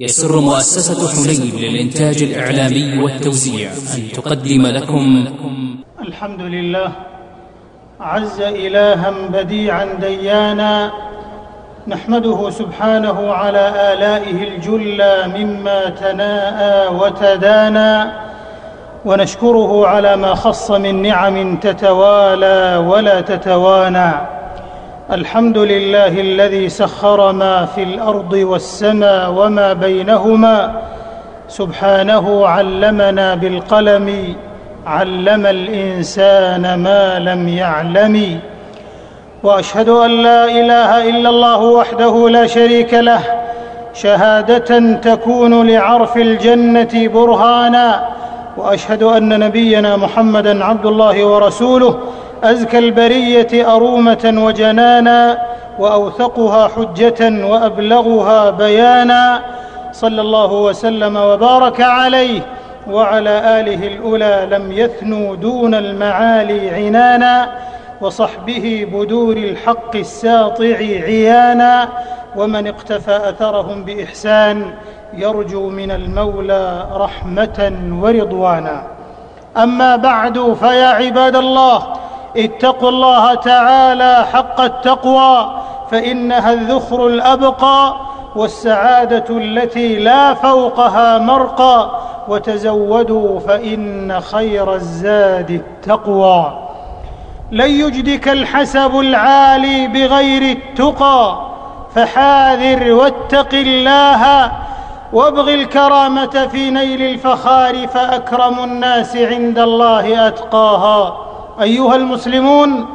يسر مؤسسة حنين للإنتاج الإعلامي والتوزيع أن تقدم لكم. الحمد لله. عز إلها بديعا ديانا. نحمده سبحانه على آلائه الجلى مما تناءى وتدانى ونشكره على ما خص من نعم تتوالى ولا تتوانى. الحمد لله الذي سخر ما في الأرض والسماء وما بينهما سبحانه علمنا بالقلم علم الإنسان ما لم يعلم. وأشهد أن لا إله إلا الله وحده لا شريك له شهادة تكون لعرف الجنة برهانا. وأشهد أن نبينا محمدا عبد الله ورسوله أزكى البرية أرومة وجنانا وأوثقها حجة وأبلغها بيانا. صلى الله وسلم وبارك عليه وعلى آله الأولى لم يثنوا دون المعالي عنانا وصحبه بدور الحق الساطع عيانا. ومن اقتفى أثرهم بإحسان يرجو من المولى رحمة ورضوانا. أما بعد فيا عباد الله اتقوا الله تعالى حق التقوى فإنها الذخر الأبقى والسعادة التي لا فوقها مرقى وتزودوا فإن خير الزاد التقوى. لن يجدك الحسب العالي بغير التقى فحاذر واتق الله وابغ الكرامة في نيل الفخار فأكرم الناس عند الله أتقاها. أيها المسلمون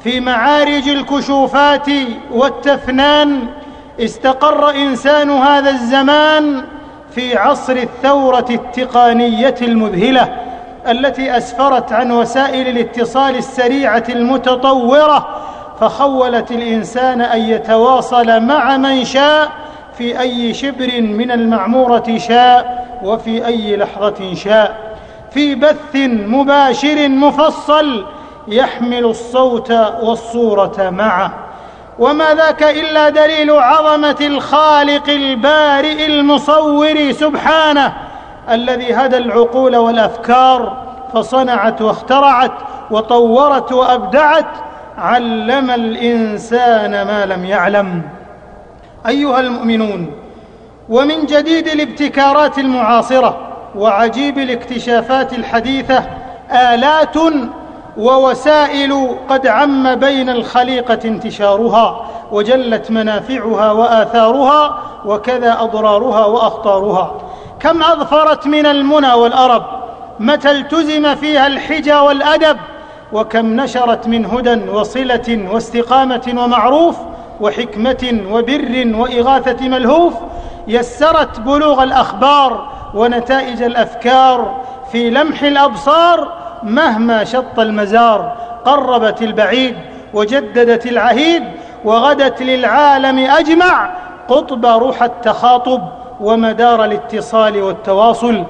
في معارج الكشوفات والتفنان استقر إنسان هذا الزمان في عصر الثورة التقانيه المذهلة التي أسفرت عن وسائل الاتصال السريعة المتطورة فخولت الإنسان أن يتواصل مع من شاء في أي شبر من المعمورة شاء وفي أي لحظة شاء. في بث مباشر مفصل يحمل الصوت والصورة معه. وما ذاك إلا دليل عظمة الخالق البارئ المصور سبحانه الذي هدى العقول والأفكار فصنعت واخترعت وطورت وأبدعت علم الإنسان ما لم يعلم. أيها المؤمنون ومن جديد الابتكارات المعاصرة وعجيب الاكتشافات الحديثة آلات ووسائل قد عم بين الخليقة انتشارها وجلت منافعها وآثارها وكذا أضرارها وأخطارها. كم أظفرت من المنى والأرب؟ متى التزم فيها الحجى والأدب؟ وكم نشرت من هدى وصلة واستقامة ومعروف وحكمة وبر وإغاثة ملهوف؟ يسرت بلوغ الأخبار ونتائج الأفكار في لمح الأبصار مهما شط المزار قربت البعيد وجددت العهيد وغدت للعالم أجمع قطب روح التخاطب ومدار الاتصال والتواصل.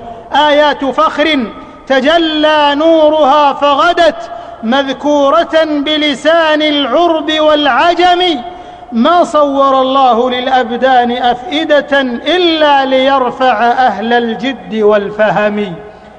آيات فخر تجلى نورها فغدت مذكورة بلسان العرب والعجم. ما صور الله للأبدان أفئدة إلا ليرفع أهل الجد والفهم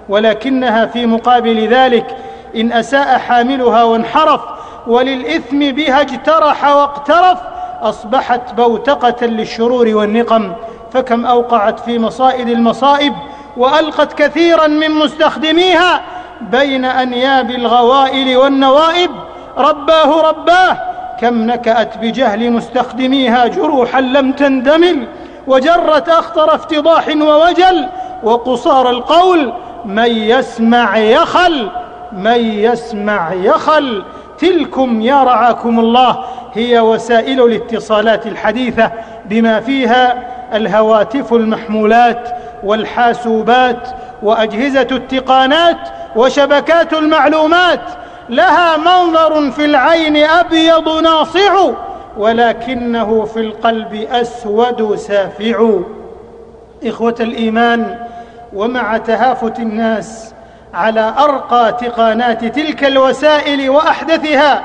ولكنها في مقابل ذلك إن أساء حاملها وانحرف وللإثم بها اجترح واقترف أصبحت بوتقة للشرور والنقم فكم أوقعت في مصائد المصائب وألقت كثيرا من مستخدميها بين أنياب الغوائل والنوائب رباه رباه كم نكأت بجهل مستخدميها جروحا لم تندمل وجرت أخطر افتضاح ووجل وقصار القول من يسمع يخل من يسمع يخل تلكم يا رعاكم الله. هي وسائل الاتصالات الحديثة بما فيها الهواتف المحمولات والحاسوبات وأجهزة التقانات وشبكات المعلومات لها منظر في العين أبيض ناصع ولكنه في القلب أسود سافع. إخوة الإيمان ومع تهافت الناس على أرقى تقانات تلك الوسائل وأحدثها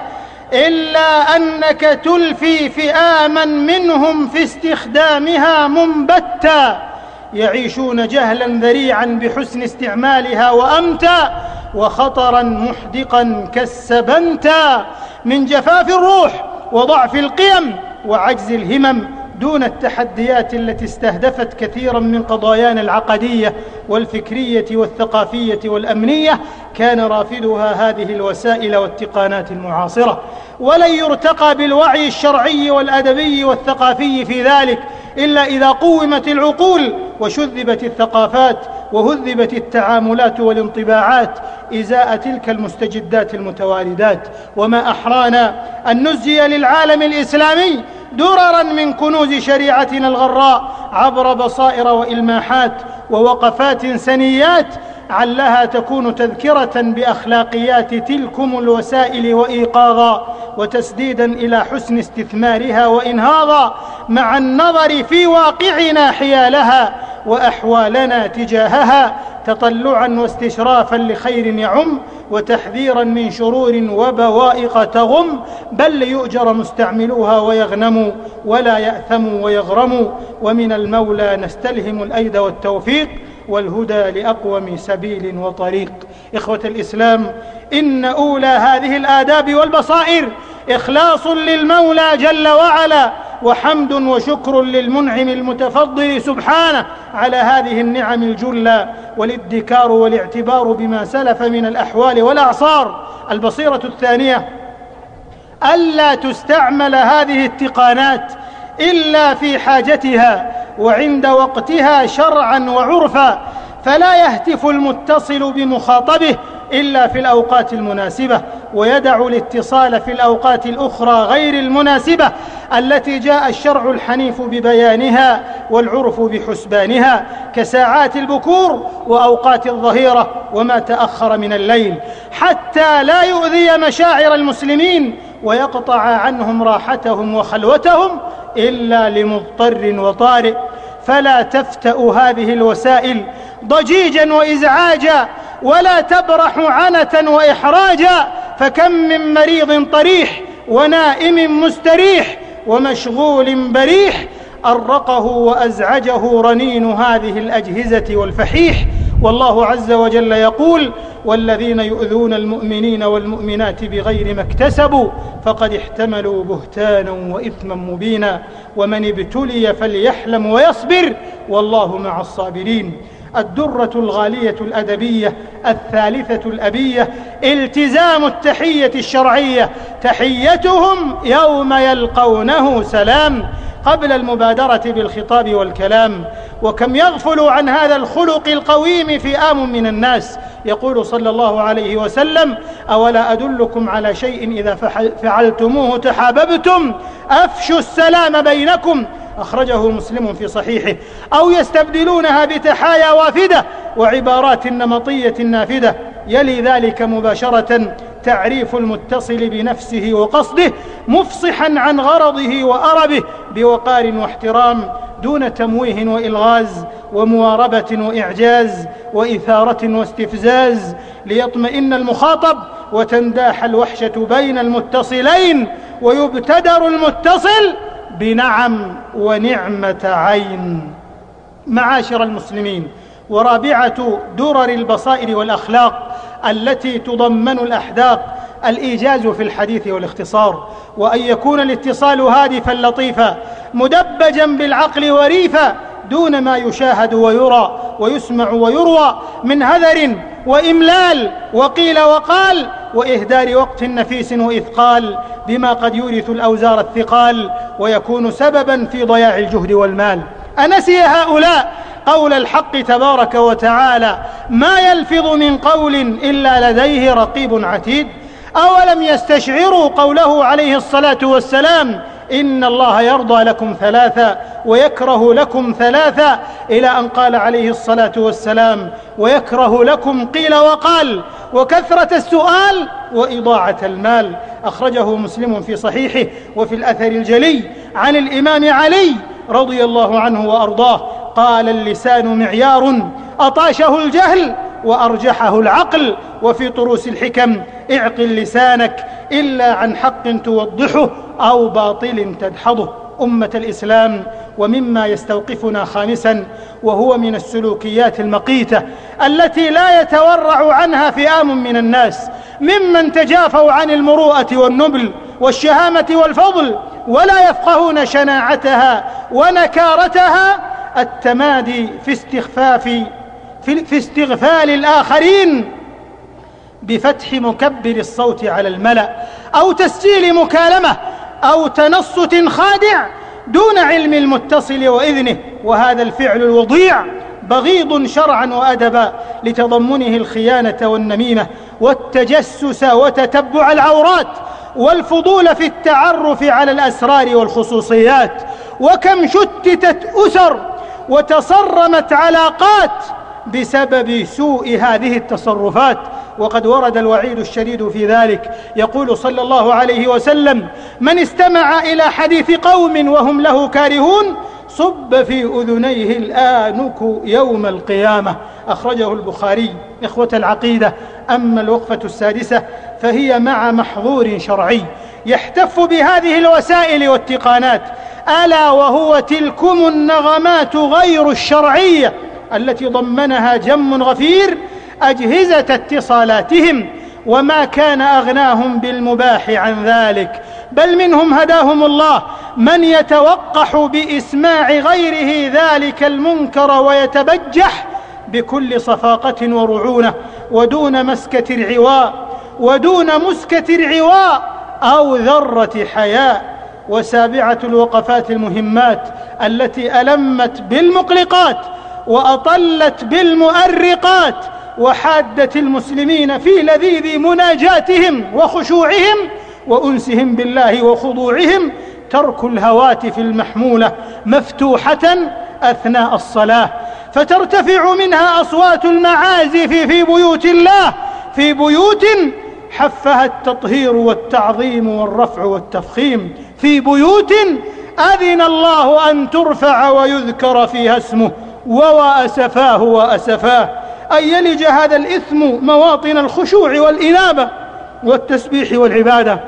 إلا أنك تلفي فئاما منهم في استخدامها منبتا. يعيشون جهلا ذريعا بحسن استعمالها وامتا وخطرا محدقا كالسبنتا من جفاف الروح وضعف القيم وعجز الهمم دون التحديات التي استهدفت كثيرا من قضايانا العقدية والفكرية والثقافية والأمنية. كان رافدها هذه الوسائل والتقانات المعاصرة. ولن يرتقى بالوعي الشرعي والأدبي والثقافي في ذلك. إلا إذا قومت العقول وشذبت الثقافات وهذبت التعاملات والانطباعات إزاء تلك المستجدات المتواردات. وما أحرانا أن نزي للعالم الإسلامي دررا من كنوز شريعتنا الغراء عبر بصائر وإلماحات ووقفات سنيات علها تكون تذكرة بأخلاقيات تلكم الوسائل وإيقاظا وتسديدا إلى حسن استثمارها وانهاضا مع النظر في واقعنا حيالها وأحوالنا تجاهها تطلعا واستشرافا لخير يعم وتحذيرا من شرور وبوائق تغم بل ليؤجر مستعملوها ويغنموا ولا ياثموا ويغرموا ومن المولى نستلهم الأيد والتوفيق والهدى لأقوم سبيل وطريق. إخوة الإسلام إن أولى هذه الآداب والبصائر إخلاص للمولى جل وعلا. وحمد وشكر للمنعم المتفضل سبحانه على هذه النعم الجلة والادكار والاعتبار بما سلف من الأحوال والأعصار. البصيرة الثانية ألا تستعمل هذه التقانات إلا في حاجتها وعند وقتها شرعا وعرفا فلا يهتف المتصل بمخاطبه إلا في الأوقات المناسبة. ويدع الاتصال في الأوقات الأخرى غير المناسبة التي جاء الشرع الحنيف ببيانها والعرف بحسبانها كساعات البكور وأوقات الظهيرة وما تأخر من الليل حتى لا يؤذي مشاعر المسلمين ويقطع عنهم راحتهم وخلوتهم إلا لمضطر وطارئ. فلا تفتا هذه الوسائل ضجيجا وإزعاجا ولا تبرح عنة وإحراجا فكم من مريض طريح ونائم مستريح ومشغول بريح أرقه وأزعجه رنين هذه الأجهزة والفحيح. والله عز وجل يقول والذين يؤذون المؤمنين والمؤمنات بغير ما اكتسبوا فقد احتملوا بهتانا وإثما مبينا ومن ابتلي فليحلم ويصبر والله مع الصابرين. الدرة الغالية الأدبية الثالثة الأبية التزام التحية الشرعية تحيتهم يوم يلقونه سلام قبل المبادرة بالخطاب والكلام. وكم يغفل عن هذا الخلق القويم فئام من الناس. يقول صلى الله عليه وسلم أولا أدلكم على شيء إذا فعلتموه تحاببتم؟ أفشوا السلام بينكم. أخرجه مسلم في صحيحه. أو يستبدلونها بتحايا وافدة وعبارات نمطية نافذة. يلي ذلك مباشرة تعريف المتصل بنفسه وقصده مفصحا عن غرضه وأربه بوقار واحترام دون تمويه وإلغاز ومواربة وإعجاز وإثارة واستفزاز. ليطمئن المخاطب وتنداح الوحشة بين المتصلين ويبتدر المتصل بنعم ونعمة عين. معاشر المسلمين ورابعة درر البصائر والأخلاق التي تضمن الأحداق الإيجاز في الحديث والاختصار. وأن يكون الاتصال هادفا لطيفا مدبجا بالعقل وريفا دون ما يشاهد ويرى ويسمع ويروى من هذر وإملال وقيل وقال وإهدار وقت نفيس وإثقال بما قد يورث الأوزار الثقال ويكون سببا في ضياع الجهد والمال. أنسي هؤلاء قول الحق تبارك وتعالى ما يلفظ من قول إلا لديه رقيب عتيد أولم يستشعروا قوله عليه الصلاة والسلام إن الله يرضى لكم ثلاثا ويكره لكم ثلاثا إلى أن قال عليه الصلاة والسلام ويكره لكم قيل وقال وكثرة السؤال وإضاعة المال. أخرجه مسلم في صحيحه وفي الأثر الجلي عن الإمام علي رضي الله عنه وأرضاه. قال اللسان معيار أطاشه الجهل وأرجحه العقل. وفي طروس الحكم اعقل لسانك إلا عن حق توضحه أو باطل تدحضه. أمة الإسلام ومما يستوقفنا خامسا وهو من السلوكيات المقيتة التي لا يتورع عنها فئام من الناس ممن تجافوا عن المروءة والنبل والشهامة والفضل ولا يفقهون شناعتها ونكارتها التمادي في استخفاف في, استغفال الآخرين بفتح مكبر الصوت على الملأ أو تسجيل مكالمة أو تنصت خادع دون علم المتصل وإذنه وهذا الفعل الوضيع. بغيض شرعا وادبا لتضمنه الخيانة والنميمة والتجسس وتتبع العورات والفضول في التعرف على الأسرار والخصوصيات. وكم شتتت أسر وتصرمت علاقات بسبب سوء هذه التصرفات وقد ورد الوعيد الشديد في ذلك. يقول صلى الله عليه وسلم من استمع إلى حديث قوم وهم له كارهون صب في أذنيه الآنك يوم القيامة. أخرجه البخاري. إخوة العقيدة أما الوقفة السادسة فهي مع محظور شرعي. يحتف بهذه الوسائل والتقانات ألا وهو تلكم النغمات غير الشرعية. التي ضمنها جم غفير أجهزة اتصالاتهم وما كان أغناهم بالمباح عن ذلك. بل منهم هداهم الله من يتوقح بإسماع غيره ذلك المنكر ويتبجح بكل صفاقة ورعونة ودون مسكة العواء ودون مسكة العواء أو ذرة حياء. وسابعة الوقفات المهمات التي ألمت بالمقلقات وأطلت بالمؤرقات وحادت المسلمين في لذيذ مناجاتهم وخشوعهم وأنسهم بالله وخضوعهم ترك الهواتف المحمولة مفتوحة أثناء الصلاة فترتفع منها أصوات المعازف في بيوت الله في بيوت حفها التطهير والتعظيم والرفع والتفخيم في بيوت أذن الله أن ترفع ويذكر فيها اسمه. وواسفاه واسفاه. ان يلج هذا الاثم مواطن الخشوع والانابه والتسبيح والعباده.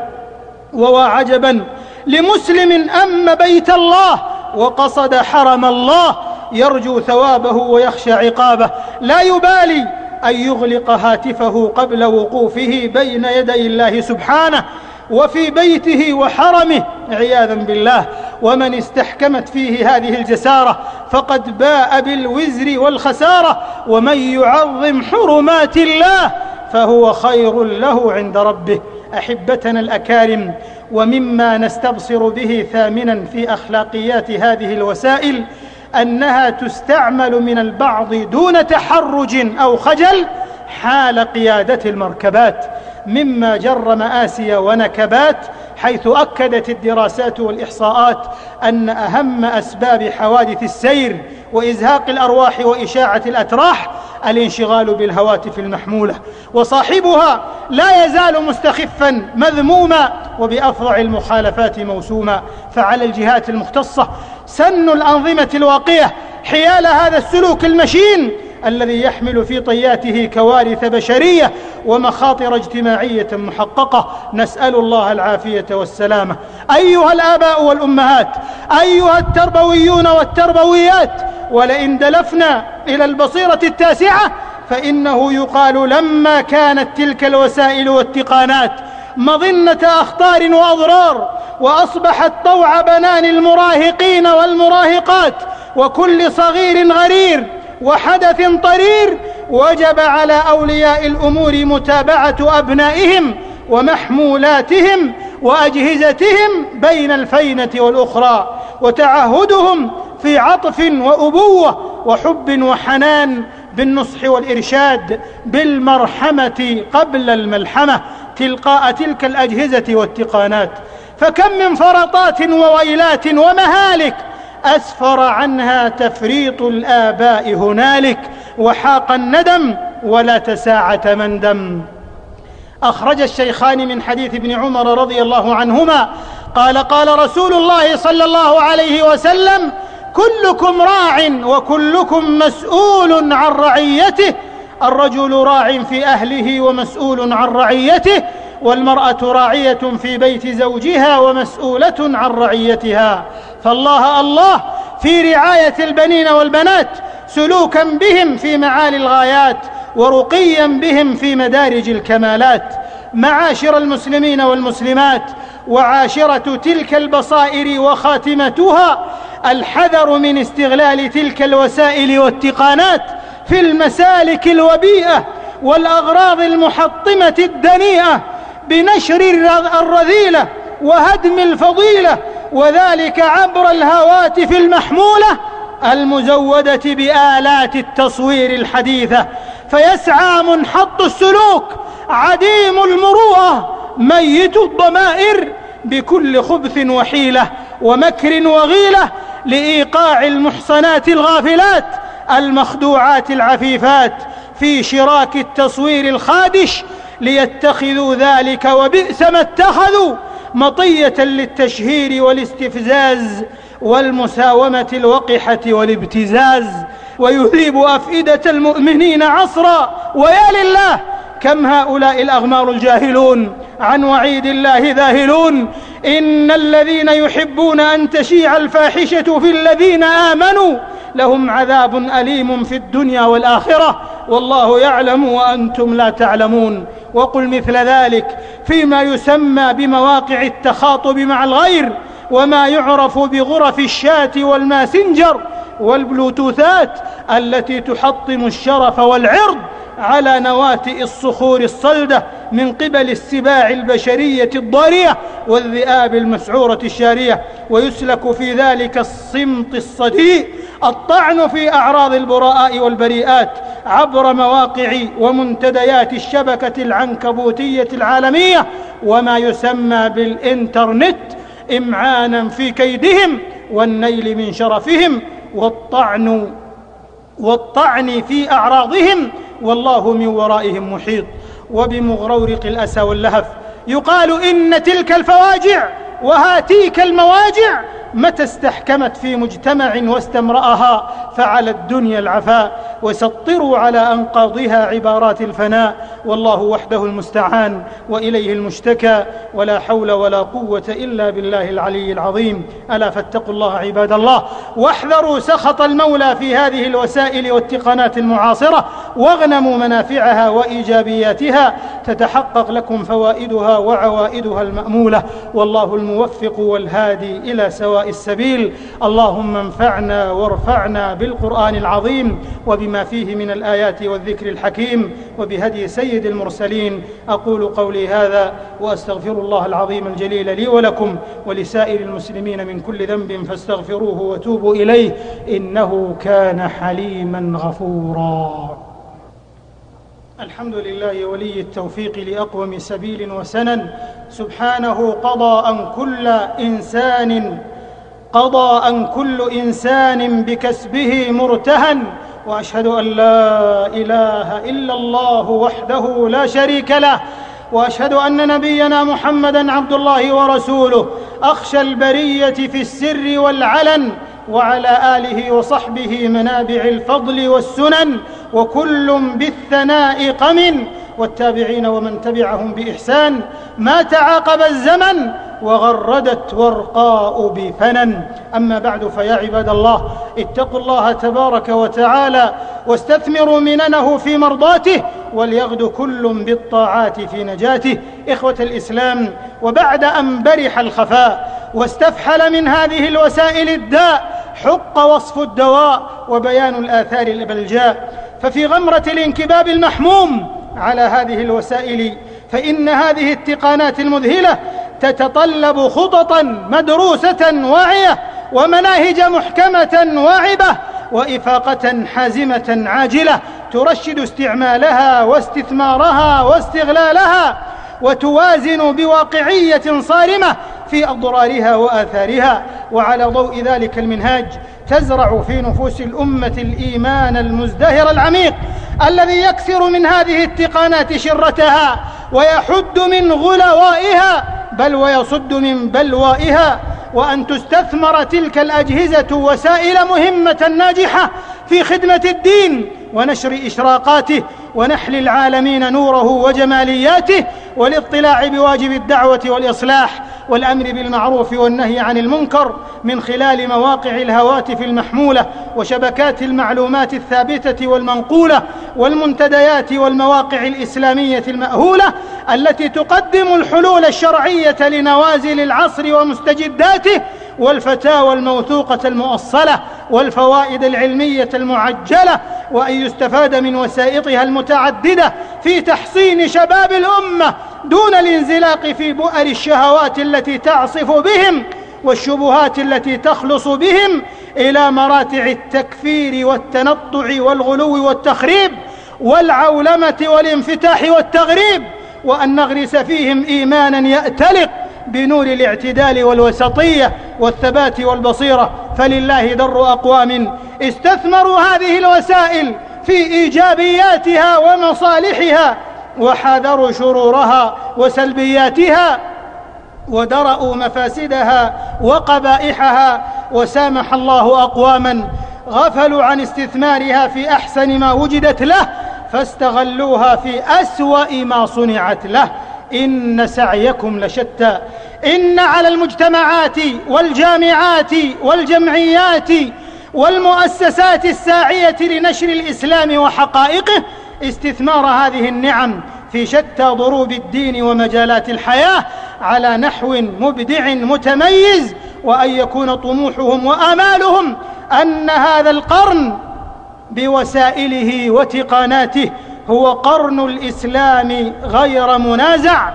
ووا عجبا لمسلم أم بيت الله وقصد حرم الله يرجو ثوابه ويخشى عقابه. لا يبالي أن يغلق هاتفه قبل وقوفه بين يدي الله سبحانه وفي بيته وحرمه عياذا بالله. ومن استحكمت فيه هذه الجساره فقد باء بالوزر والخسارة ومن يعظم حرمات الله فهو خير له عند ربه. أحبتنا الأكارم ومما نستبصر به ثامنا في أخلاقيات هذه الوسائل أنها تستعمل من البعض دون تحرج أو خجل حال قيادة المركبات مما جر ماسي ونكبات حيث أكدت الدراسات والإحصاءات أن أهم أسباب حوادث السير وإزهاق الأرواح وإشاعة الأتراح الانشغال بالهواتف المحمولة وصاحبها لا يزال مستخفا مذموما وبأفظع المخالفات موسوما فعلى الجهات المختصة سن الأنظمة الواقية حيال هذا السلوك المشين الذي يحمل في طياته كوارث بشرية ومخاطر اجتماعية محققة. نسأل الله العافية والسلامة. أيها الآباء والأمهات أيها التربويون والتربويات ولئن دلفنا إلى البصيرة التاسعة فإنه يقال لما كانت تلك الوسائل والتقانات مظنة أخطار وأضرار وأصبحت طوع بنان المراهقين والمراهقات وكل صغير غرير وحدث طرير وجب على أولياء الأمور متابعة أبنائهم ومحمولاتهم وأجهزتهم بين الفينة والأخرى وتعهدهم في عطف وأبوة وحب وحنان بالنصح والإرشاد بالمرحمة قبل الملحمة تلقاء تلك الأجهزة والتقانات. فكم من فرطات وويلات ومهالك أسفر عنها تفريط الآباء هنالك وحاق الندم ولا تساعة مندم أخرج الشيخان من حديث ابن عمر رضي الله عنهما قال قال رسول الله صلى الله عليه وسلم كلكم راع وكلكم مسؤول عن رعيته الرجل راع في أهله ومسؤول عن رعيته والمرأة راعية في بيت زوجها ومسؤولة عن رعيتها. فالله الله في رعاية البنين والبنات سلوكا بهم في معالي الغايات ورقيا بهم في مدارج الكمالات. معاشر المسلمين والمسلمات وعاشرة تلك البصائر وخاتمتها الحذر من استغلال تلك الوسائل والتقانات في المسالك الوبيئة والأغراض المحطمة الدنيئة بنشر الرذيلة وهدم الفضيلة وذلك عبر الهواتف المحمولة المزودة بآلات التصوير الحديثة. فيسعى منحط السلوك عديم المروءة ميت الضمائر بكل خبث وحيلة ومكر وغيلة لإيقاع المحصنات الغافلات المخدوعات العفيفات في شراك التصوير الخادش ليتخذوا ذلك وبئس ما اتخذوا مطية للتشهير والاستفزاز والمساومة الوقحة والابتزاز. ويذيب أفئدة المؤمنين عصرا. ويا لله! كم هؤلاء الأغمار الجاهلون عن وعيد الله ذاهلون؟ إن الذين يحبون أن تشيع الفاحشة في الذين آمنوا لهم عذاب أليم في الدنيا والآخرة. والله يعلم وأنتم لا تعلمون. وقل مثل ذلك فيما يسمى بمواقع التخاطب مع الغير وما يعرف بغرف الشاة والماسنجر والبلوتوثات التي تحطم الشرف والعرض على نواتئ الصخور الصلدة من قبل السباع البشرية الضارية والذئاب المسعورة الشارية. ويسلك في ذلك الصمت الصديء الطعن في أعراض البراء والبريئات عبر مواقع ومنتديات الشبكة العنكبوتية العالمية. وما يسمى بالإنترنت إمعانا في كيدهم والنيل من شرفهم والطعن والطعن في أعراضهم والله من ورائهم محيط وبمغرورق الأسى واللهف. يقال إن تلك الفواجع وهاتيك المواجع متى استحكمت في مجتمع واستمرأها فعلى الدنيا العفاء وسطروا على أنقاضها عبارات الفناء والله وحده المستعان وإليه المشتكى ولا حول ولا قوة إلا بالله العلي العظيم. ألا فاتقوا الله عباد الله. واحذروا سخط المولى في هذه الوسائل والتقنات المعاصرة واغنموا منافعها وإيجابياتها. تتحقق لكم فوائدها وعوائدها المأمولة. والله الموفق والهادي إلى سواء السبيل. اللهم انفعنا وارفعنا بالقرآن العظيم وبما فيه من الآيات والذكر الحكيم وبهدي سيد المرسلين. أقول قولي هذا وأستغفر الله العظيم الجليل لي ولكم ولسائر المسلمين من كل ذنب فاستغفروه وتوبوا إليه. إنه كان حليما غفورا. الحمد لله ولي التوفيق لأقوم سبيل وسنن. سبحانه قضى أن كل إنسان قضى أن كل إنسان بكسبه مرتهن وأشهد أن لا إله إلا الله وحده لا شريك له وأشهد أن نبينا محمدا عبد الله ورسوله أخشى البرية في السر والعلن وعلى آله وصحبه منابع الفضل والسنن وكل بالثناء قمن والتابعين ومن تبعهم بإحسان ما تعاقب الزمن وغردت ورقاء بفنن. أما بعد فيا عباد الله اتقوا الله تبارك وتعالى واستثمروا مننه في مرضاته وليغد كل بالطاعات في نجاته. إخوة الإسلام وبعد أن برح الخفاء واستفحل من هذه الوسائل الداء حق وصف الدواء وبيان الآثار البلجاء ففي غمرة الانكباب المحموم على هذه الوسائل فإن هذه التقانات المذهلة تتطلب خططا مدروسة واعية ومناهج محكمة واعبة وإفاقة حازمة عاجلة ترشد استعمالها واستثمارها واستغلالها وتوازن بواقعية صارمة في أضرارها وآثارها وعلى ضوء ذلك المنهاج تزرع في نفوس الأمة الإيمان المزدهر العميق الذي يكسر من هذه التقانات شرتها ويحد من غلوائها بل ويصد من بلوائها. وأن تستثمر تلك الأجهزة وسائل مهمة ناجحة في خدمة الدين ونشر إشراقاته ونحل العالمين نوره وجمالياته والاطلاع بواجب الدعوة والإصلاح والأمر بالمعروف والنهي عن المنكر من خلال مواقع الهواتف المحمولة وشبكات المعلومات الثابتة والمنقولة والمنتديات والمواقع الإسلامية المأهولة التي تقدم الحلول الشرعية لنوازل العصر ومستجداته والفتاوى الموثوقة المؤصلة والفوائد العلمية المعجلة وأن يستفاد من وسائطها المتعددة في تحصين شباب الأمة دون الانزلاق في بؤر الشهوات التي تعصف بهم والشبهات التي تخلص بهم إلى مراتع التكفير والتنطع والغلو والتخريب والعولمة والانفتاح والتغريب وأن نغرس فيهم إيمانا يأتلق بنور الاعتدال والوسطية والثبات والبصيرة فلله در أقوام. استثمروا هذه الوسائل في إيجابياتها ومصالحها وحذروا شرورها وسلبياتها ودرأوا مفاسدها وقبائحها وسامح الله أقواما. غفلوا عن استثمارها في أحسن ما وجدت له فاستغلوها في أسوأ ما صنعت له. إن سعيكم لشتى. إن على المجتمعات والجامعات والجمعيات والمؤسسات الساعية لنشر الإسلام وحقائقه استثمار هذه النعم في شتى ضروب الدين ومجالات الحياة على نحو مبدع متميز وأن يكون طموحهم وآمالهم أن هذا القرن بوسائله وتقاناته هو قرن الإسلام غير منازع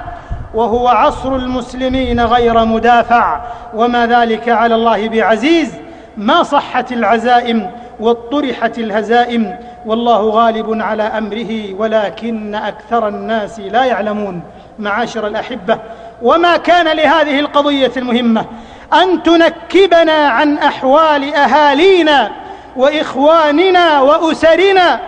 وهو عصر المسلمين غير مدافع وما ذلك على الله بعزيز. ما صحت العزائم واطرحت الهزائم والله غالب على أمره ولكن أكثر الناس لا يعلمون معاشر الأحبة. وما كان لهذه القضية المهمة أن تنكبنا عن أحوال أهالينا وإخواننا وأسرنا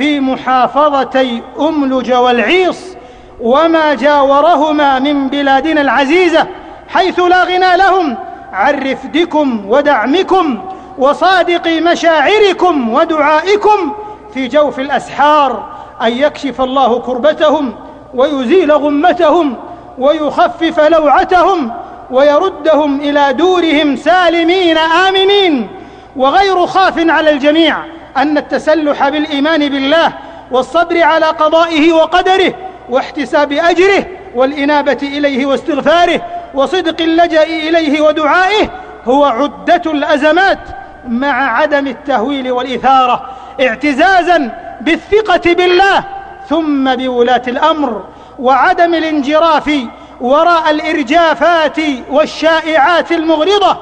في محافظتي أملج والعيص وما جاورهما من بلادنا العزيزة حيث لا غنى لهم. عن رفدكم ودعمكم وصادق مشاعركم ودعائكم في جوف الأسحار أن يكشف الله كربتهم ويزيل غمتهم ويخفف لوعتهم ويردهم إلى دورهم سالمين آمنين. وغير خاف على الجميع أن التسلح بالإيمان بالله والصبر على قضائه وقدره واحتساب أجره والإنابة إليه واستغفاره وصدق اللجأ إليه ودعائه هو عدة الأزمات مع عدم التهويل والإثارة اعتزازا بالثقة بالله ثم بولاة الأمر وعدم الانجراف وراء الإرجافات والشائعات المغرضة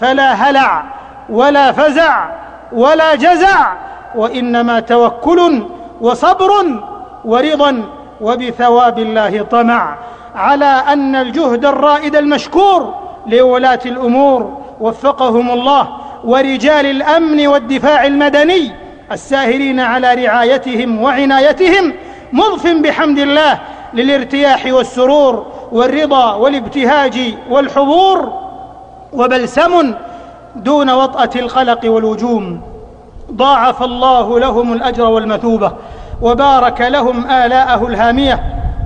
فلا هلع ولا فزع ولا جزع وإنما توكل وصبر ورضا وبثواب الله طمع على أن الجهد الرائد المشكور لولاة الأمور وفقهم الله ورجال الأمن والدفاع المدني الساهرين على رعايتهم وعنايتهم مضف بحمد الله للارتياح والسرور والرضا والابتهاج والحضور وبلسم دون وطأة القلق والوجوم ضاعف الله لهم الأجر والمثوبة وبارك لهم آلاءه الهامية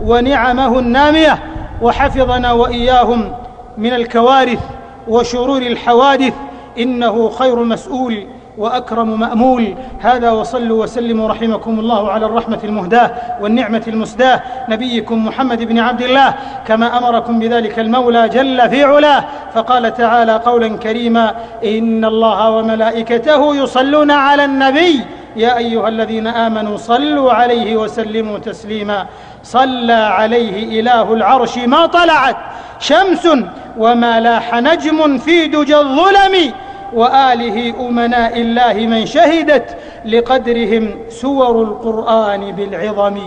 ونعمه النامية وحفظنا وإياهم من الكوارث وشرور الحوادث إنه خير مسؤول. وأكرم مأمول. هذا وصلوا وسلموا رحمكم الله على الرحمة المهداة والنعمة المسداة. نبيكم محمد بن عبد الله كما أمركم بذلك المولى جل في علاه. فقال تعالى قولا كريما إن الله وملائكته يصلون على النبي. يا أيها الذين آمنوا صلوا عليه وسلموا تسليما. صلى عليه إله العرش ما طلعت شمس وما لاح نجم في دجى الظلم. وآله أمناء الله من شهدت لقدرهم سور القرآن بالعظم.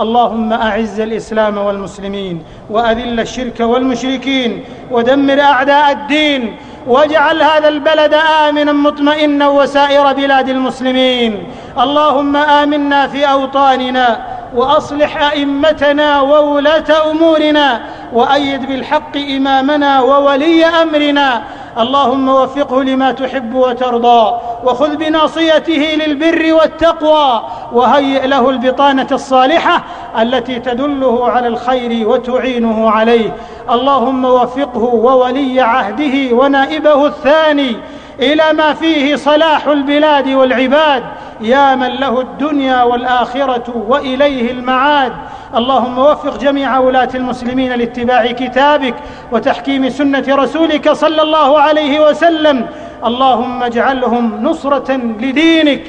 اللهم أعز الإسلام والمسلمين وأذل الشرك والمشركين ودمر أعداء الدين واجعل هذا البلد آمنا مطمئنا وسائر بلاد المسلمين. اللهم آمنا في أوطاننا وأصلح أئمتنا وولاة أمورنا وأيد بالحق إمامنا وولي أمرنا اللهم وفقه لما تحب وترضى وخذ بناصيته للبر والتقوى وهيئ له البطانة الصالحة التي تدله على الخير وتعينه عليه. اللهم وفقه وولي عهده ونائبه الثاني إلى ما فيه صلاح البلاد والعباد يا من له الدنيا والآخرة وإليه المعاد. اللهم وفق جميع ولاه المسلمين لاتباع كتابك وتحكيم سنة رسولك صلى الله عليه وسلم. اللهم اجعلهم نصرة لدينك.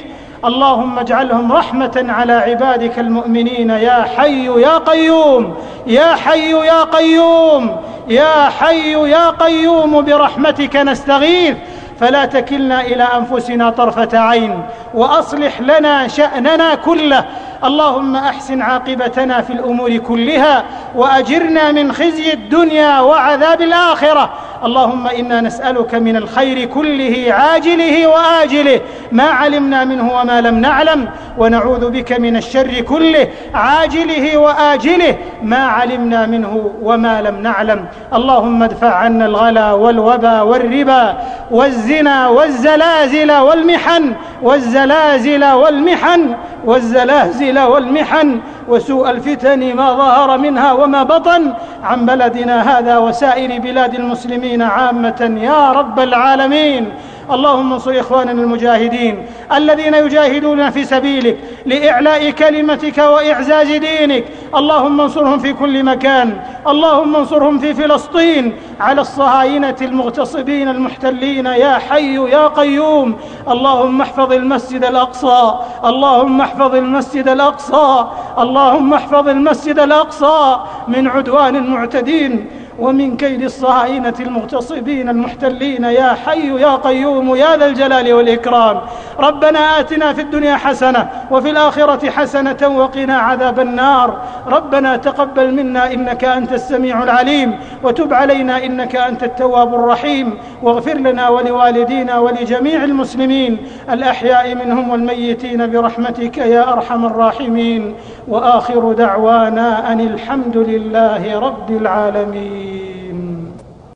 اللهم اجعلهم رحمة على عبادك المؤمنين. يا حي يا قيوم. يا حي يا قيوم. يا حي يا قيوم. برحمتك نستغيث. فلا تكلنا إلى أنفسنا طرفة عين. وأصلح لنا شأننا كله. اللهم أحسن عاقبتنا في الأمور كلها وأجرنا من خزي الدنيا وعذاب الآخرة. اللهم إنا نسألك من الخير كله عاجله وآجله. ما علمنا منه وما لم نعلم. ونعوذ بك من الشر كله عاجله وآجله. ما علمنا منه وما لم نعلم. اللهم ادفع عنا الغلا والوبا والربا والزنا والزلازل والمحن. والزلازل والمحن. والزلازل والمحن. وسوء الفتن ما ظهر منها وما بطن عن بلدنا هذا وسائر بلاد المسلمين عامة يا رب العالمين. اللهم انصر إخواننا المجاهدين الذين يجاهدون في سبيلك لإعلاء كلمتك وإعزاز دينك. اللهم انصرهم في كل مكان. اللهم انصرهم في فلسطين على الصهاينة المغتصبين المحتلين. يا حي يا قيوم. اللهم احفظ المسجد الأقصى. اللهم احفظ المسجد الأقصى. اللهم احفظ المسجد الأقصى من عدوان المعتدين. ومن كيد الصهاينة المغتصبين المحتلين يا حي يا قيوم يا ذا الجلال والإكرام. ربنا آتنا في الدنيا حسنة وفي الآخرة حسنة وقنا عذاب النار. ربنا تقبل منا إنك أنت السميع العليم وتب علينا إنك أنت التواب الرحيم. واغفر لنا ولوالدينا ولجميع المسلمين الأحياء منهم والميتين برحمتك يا أرحم الراحمين. وآخر دعوانا أن الحمد لله رب العالمين. Yeah.